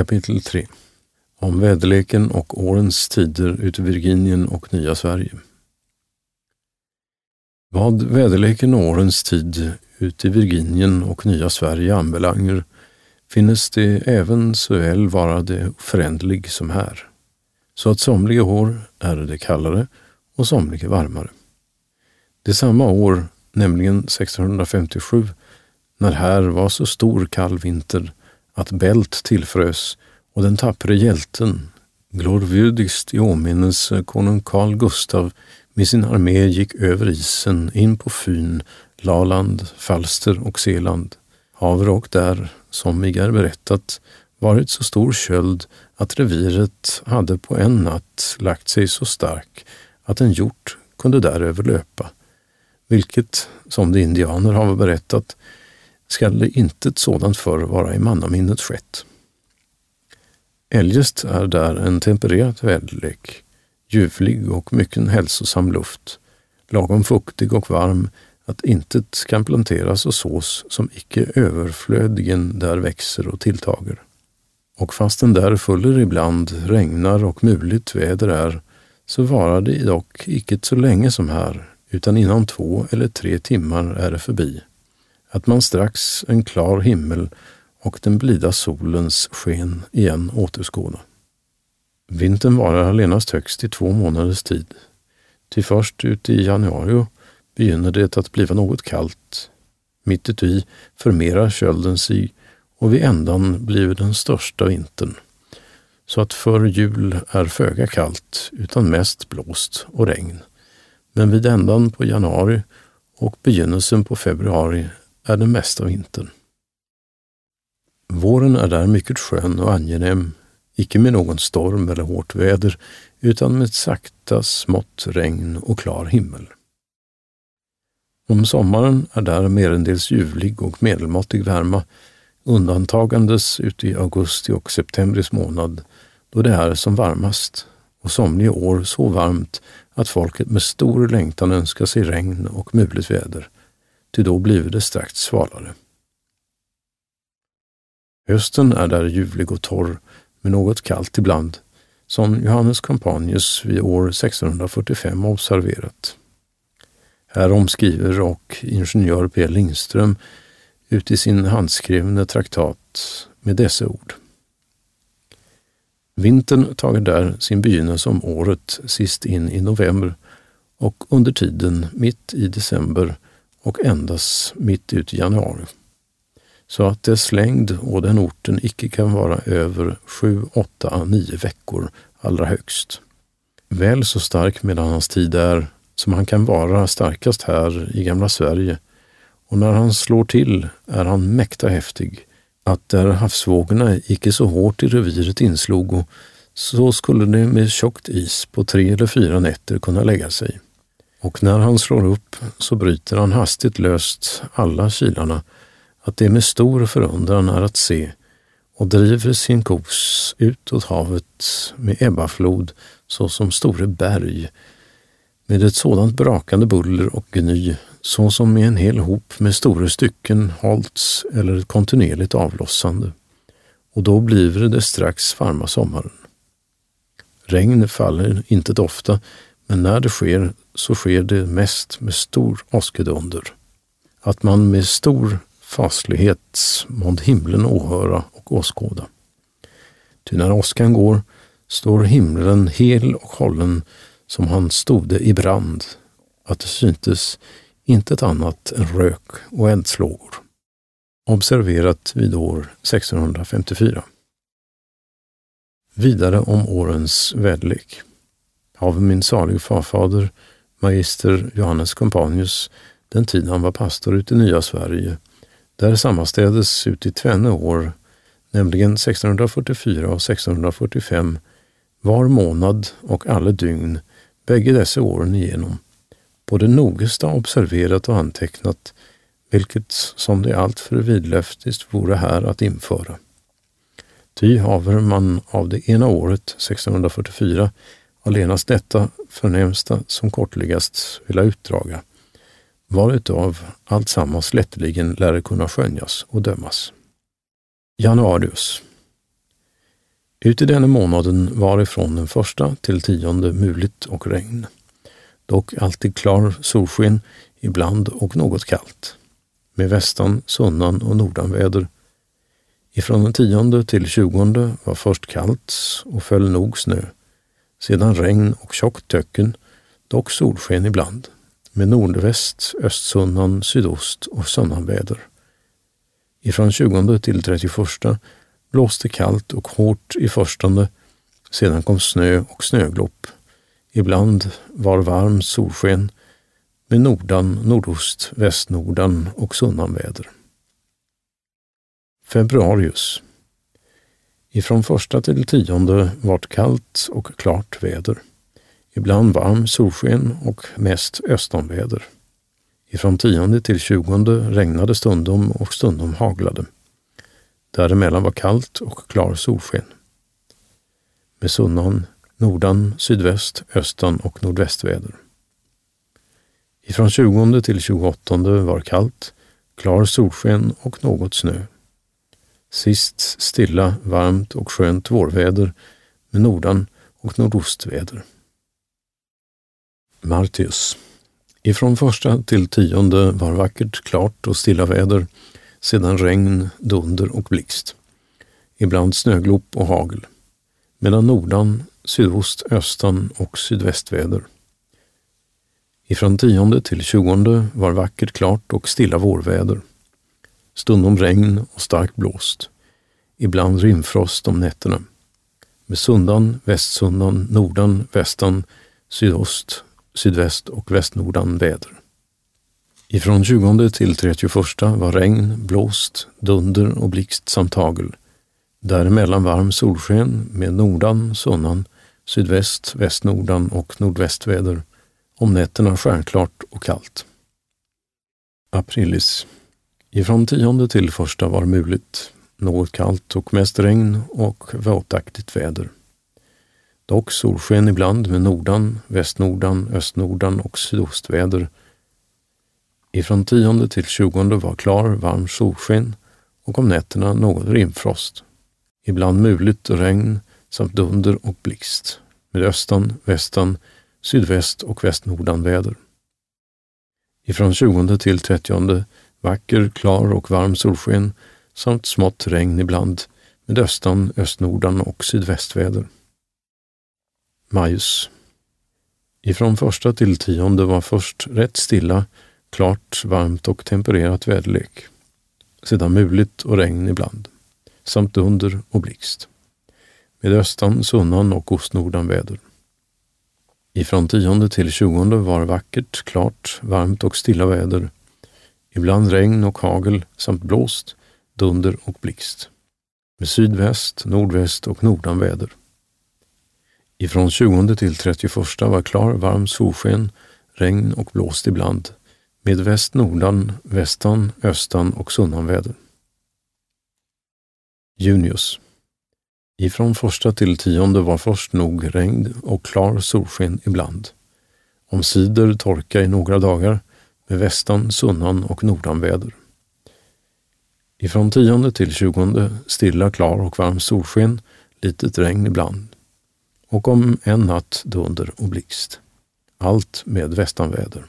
Kapitel 3 Om väderleken och årens tider ute i Virginien och Nya Sverige. Vad väderleken och årens tid ute i Virginien och Nya Sverige anbelanger finnes det även såväl vara det föränderlig som här, så att somliga år är det kallare och somliga varmare. Det samma år, nämligen 1657, när här var så stor kall vinter att Bält tillfrös och den tappre hjälten, glorvüdigst i åminnelse konung Carl Gustav med sin armé gick över isen in på Fyn, Laland, Falster och Seland. Haver och där, som mig är berättat, varit så stor köld att reviret hade på en natt lagt sig så stark att en hjort kunde däröver löpa, vilket, som de indianer har berättat, skall intet inte ett sådant förr vara i mannaminnet skett. Eljest är där en tempererat väderlek, ljuvlig och mycket hälsosam luft, lagom fuktig och varm att intet kan planteras och sås som icke överflödigen där växer och tilltager. Och fastän där fuller ibland regnar och muligt väder är, så varar det dock icke så länge som här, utan inom två eller tre timmar är det förbi att man strax en klar himmel och den blida solens sken igen återskåda. Vintern varar allenast högst i två månaders tid. Till först ute i januari begynner det att bliva något kallt. Mitt uti förmerar kölden sig och vid ändan blir den största vintern. Så att för jul är föga kallt utan mest blåst och regn. Men vid ändan på januari och begynnelsen på februari är den mesta vintern. Våren är där mycket skön och angenäm, icke med någon storm eller hårt väder, utan med sakta smått regn och klar himmel. Om sommaren är där merendels ljuvlig och medelmåttig värma, undantagandes ute i augusti och septembris månad, då det är som varmast och somliga år så varmt att folket med stor längtan önskar sig regn och mulet väder ty då blev det strax svalare. Hösten är där ljuvlig och torr, med något kallt ibland, som Johannes Campanius vid år 1645 observerat. Här omskriver och ingenjör P. Lindström ut i sin handskrivna traktat med dessa ord. Vintern tager där sin begynnelse om året sist in i november och under tiden mitt i december och endast mitt ut i januari. Så att dess längd och den orten icke kan vara över sju, åtta, nio veckor allra högst. Väl så stark medan hans tid är som han kan vara starkast här i gamla Sverige och när han slår till är han mäkta häftig, att där havsvågorna icke så hårt i reviret inslogo, så skulle det med tjockt is på tre eller fyra nätter kunna lägga sig och när han slår upp så bryter han hastigt löst alla kilarna, att det med stor förundran är att se och driver sin kos utåt havet med Ebbaflod såsom store berg, med ett sådant brakande buller och gny såsom med en hel hop med stora stycken hållts eller kontinuerligt avlossande. Och då blir det strax varma sommaren. Regn faller inte ofta, men när det sker så sker det mest med stor åskedunder. Att man med stor faslighet månd himlen åhöra och åskåda. Ty när åskan går står himlen hel och hållen som han stode i brand, att det syntes intet annat än rök och eldslågor. Observerat vid år 1654. Vidare om årens väderlek. Av min salig farfader magister Johannes Companius den tid han var pastor ute i Nya Sverige, där sammanstädes ut i tvenne år, nämligen 1644 och 1645, var månad och alla dygn, bägge dessa åren igenom, både nogesta observerat och antecknat, vilket som det alltför vidlöftigt vore här att införa. Ty haver man av det ena året, 1644, allenast detta förnämsta som kortligast vilja utdraga, varutav alltsammans lätteligen lär kunna skönjas och dömas. Januarius Ut i denna månaden var ifrån den första till tionde muligt och regn. Dock alltid klar solsken, ibland och något kallt. Med västan, sunnan och nordanväder. Ifrån den tionde till tjugonde var först kallt och föll nog snö. Sedan regn och tjockt töcken, dock solsken ibland. Med nordväst, östsunnan, sydost och sönnanväder. Ifrån 20 till 31 blåste kallt och hårt i förstone, sedan kom snö och snöglopp. Ibland var varm solsken med nordan, nordost, västnordan och sunnanväder. Februarius. Ifrån första till tionde vart kallt och klart väder. Ibland varm solsken och mest östanväder. Ifrån tionde till tjugonde regnade stundom och stundom haglade. Däremellan var kallt och klar solsken. Med sunnan, nordan, sydväst, östan och nordvästväder. Ifrån 20 till 28 var kallt, klar solsken och något snö. Sist stilla, varmt och skönt vårväder med nordan och nordostväder. Martius. Ifrån första till tionde var vackert, klart och stilla väder, sedan regn, dunder och blixt. Ibland snöglop och hagel. Medan nordan, sydost, östan och sydvästväder. Ifrån tionde till tjugonde var vackert, klart och stilla vårväder. Stundom regn och stark blåst. Ibland rimfrost om nätterna. Med sundan, västsundan, nordan, västan, sydost, sydväst och västnordan väder. Ifrån 20 till 31 var regn, blåst, dunder och blixt samt hagel. Däremellan varm solsken med nordan, sunnan, sydväst, västnordan och nordvästväder. Om nätterna stjärnklart och kallt. Aprilis. Ifrån tionde till första var muligt, något kallt och mest regn och våtaktigt väder. Dock solsken ibland med nordan, västnordan, östnordan och sydostväder. Ifrån tionde till tjugonde var klar, varm solsken och om nätterna något rimfrost. Ibland muligt regn samt dunder och blixt med östan, västan, sydväst och västnordan väder. Ifrån 20 till 30 vacker, klar och varm solsken samt smått regn ibland med östan, östnordan och sydvästväder. Majus. Ifrån första till tionde var först rätt stilla, klart, varmt och tempererat väderlek. Sedan muligt och regn ibland, samt dunder och blixt. Med östan, sunnan och ostnordan väder. Ifrån tionde till tjugonde var vackert, klart, varmt och stilla väder. Ibland regn och hagel samt blåst, dunder och blixt. Med sydväst, nordväst och nordanväder. Ifrån 20 till 31 var klar, varm solsken, regn och blåst ibland, med väst-nordan, västan, östan och sunnanväder. Junius. Ifrån första till tionde var först nog regn och klar solsken ibland. Om sidor torka i några dagar med västan, sunnan och nordanväder. Ifrån tionde till tjugonde stilla, klar och varm solsken, litet regn ibland och om en natt dunder och blixt. Allt med västanväder.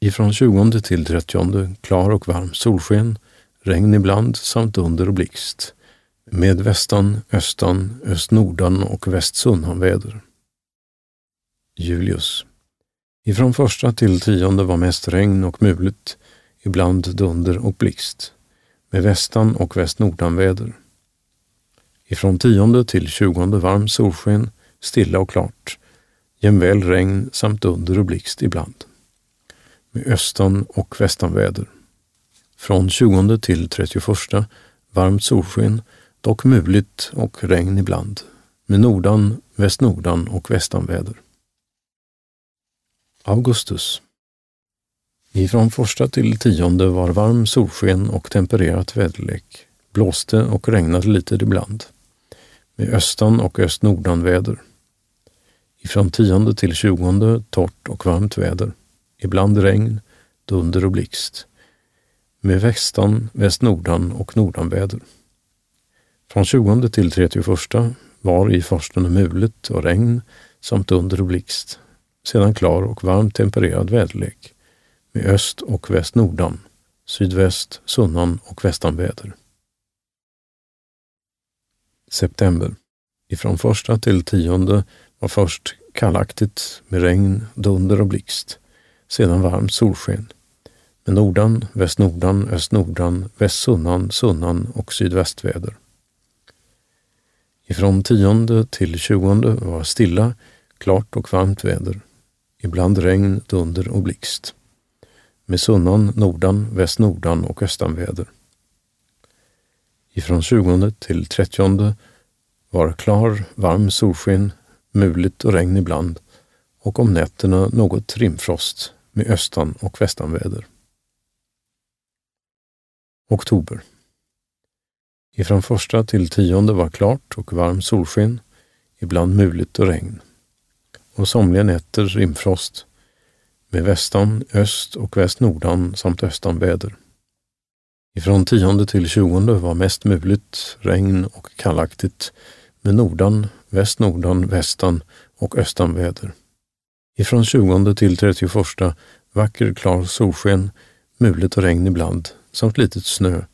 Ifrån 20 till 30 klar och varm solsken, regn ibland samt dunder och blixt. Med västan, östan, östnordan och västsunnanväder. Julius. Ifrån första till tionde var mest regn och mulet, ibland dunder och blixt. Med västan och västnordanväder. Ifrån tionde till tjugonde varm solsken, stilla och klart, jämväl regn samt dunder och blixt ibland. Med östan och västanväder. Från tjugonde till trettioförsta varmt solsken, dock muligt och regn ibland. Med nordan, västnordan och västanväder. Augustus. Ifrån första till tionde var varm solsken och tempererat väderlek. Blåste och regnade lite ibland med östan och östnordanväder. Ifrån tionde till tjugonde torrt och varmt väder. Ibland regn, dunder och blixt. Med västan, västnordan och nordanväder. Från 20 till 31 var i farstun mulet och regn samt dunder och blixt. Sedan klar och varmt tempererad väderlek med öst och västnordan, sydväst, sunnan och västanväder. September. Ifrån första till tionde var först kallaktigt med regn, dunder och blixt. Sedan varmt solsken. Med nordan, västnordan, östnordan, västsunnan, sunnan och sydvästväder. Ifrån tionde till tjugonde var stilla, klart och varmt väder. Ibland regn, dunder och blixt. Med sunnan, nordan, västnordan och östanväder. Ifrån tjugonde till trettionde var klar, varm solsken, muligt och regn ibland och om nätterna något rimfrost med östan och västanväder. Oktober. Ifrån första till tionde var klart och varm solsken, ibland muligt och regn. Och somliga nätter rimfrost med västan, öst och västnordan samt östanväder. Ifrån tionde till tjugonde var mest muligt, regn och kallaktigt med nordan, västnordan, västan och östanväder. Ifrån 20 till 31 vacker klar solsken, mulet och regn ibland samt litet snö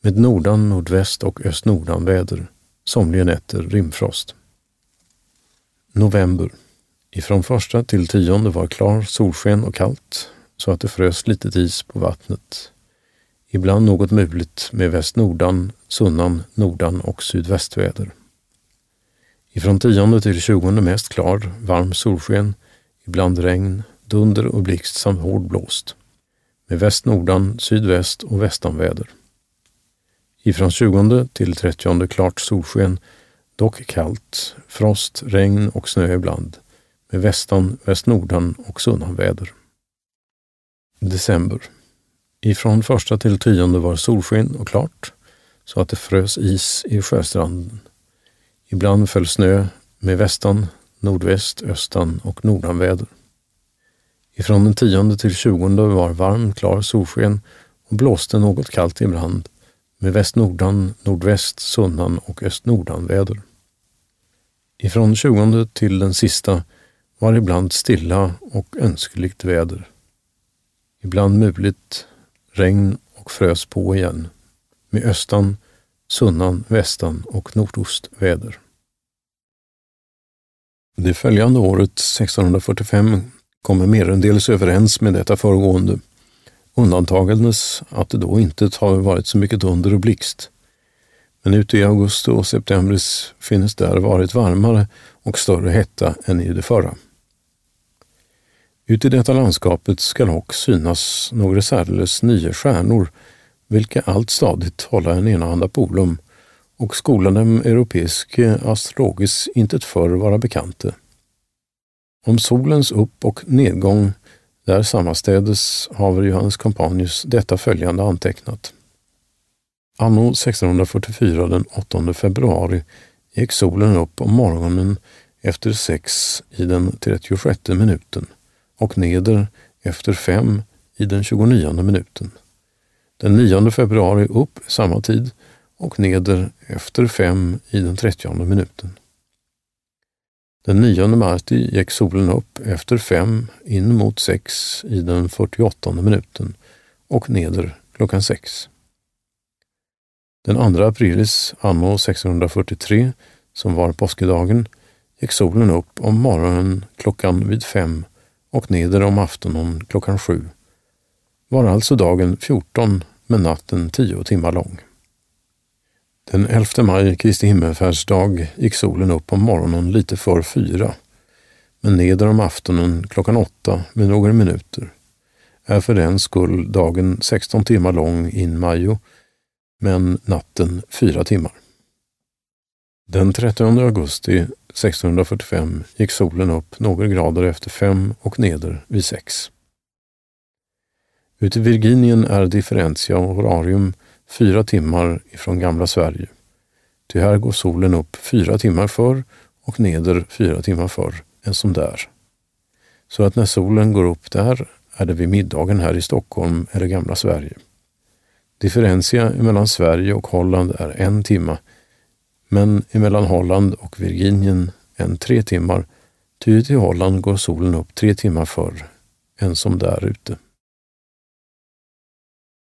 med nordan, nordväst och östnordan väder. Somliga nätter rimfrost. November. Ifrån första till tionde var klar solsken och kallt så att det frös litet is på vattnet. Ibland något muligt med västnordan, sunnan, nordan och sydvästväder. Ifrån tionde till tjugonde mest klar, varm solsken, ibland regn, dunder och blixt samt hård blåst. Med västnordan, sydväst och västanväder. Ifrån tjugonde till trettionde klart solsken, dock kallt, frost, regn och snö ibland. Med västan, västnordan och sunnanväder. December. Ifrån första till tionde var solsken och klart, så att det frös is i sjöstranden Ibland föll snö med västan, nordväst, östan och nordanväder. Ifrån den tionde till tjugonde var varm, klar solsken och blåste något kallt ibland med västnordan, nordväst, sunnan och östnordanväder. Ifrån tjugonde till den sista var ibland stilla och önskeligt väder. Ibland muligt, regn och frös på igen med östan, sunnan, västan och nordostväder. Det följande året, 1645, kommer merendels överens med detta föregående, undantagandes att det då inte har varit så mycket under och blixt. Men ute i augusti och september finnes där varit varmare och större hetta än i det förra. Ute i detta landskapet skall dock synas några särdeles nya stjärnor vilka allt stadigt hålla en enahanda polum och skola dem europeisk astrologis intet förr vara bekante. Om solens upp- och nedgång där sammanstädes haver Johannes Companius detta följande antecknat. Anno 1644 den 8 februari gick solen upp om morgonen efter sex i den 36 minuten och neder efter fem i den 29 minuten. Den 9 februari upp samma tid och neder efter fem i den 30 minuten. Den 9 marti gick solen upp efter fem in mot sex i den 48 minuten och neder klockan sex. Den 2 aprilis anno 1643, som var påskedagen, gick solen upp om morgonen klockan vid fem och neder om aftonen klockan sju. Var alltså dagen 14 men natten 10 timmar lång. Den 11 maj, Kristi himmelfärdsdag, gick solen upp om morgonen lite för fyra, men neder om aftonen klockan åtta med några minuter. Är för den skull dagen 16 timmar lång in majo, men natten fyra timmar. Den 30 augusti 1645 gick solen upp några grader efter fem och neder vid sex. Ute i Virginien är differentia horarium fyra timmar ifrån gamla Sverige. Ty här går solen upp fyra timmar förr och neder fyra timmar förr än som där. Så att när solen går upp där är det vid middagen här i Stockholm eller gamla Sverige. Differentia mellan Sverige och Holland är en timma, men emellan Holland och Virginien än tre timmar, ty till Holland går solen upp tre timmar förr än som där ute.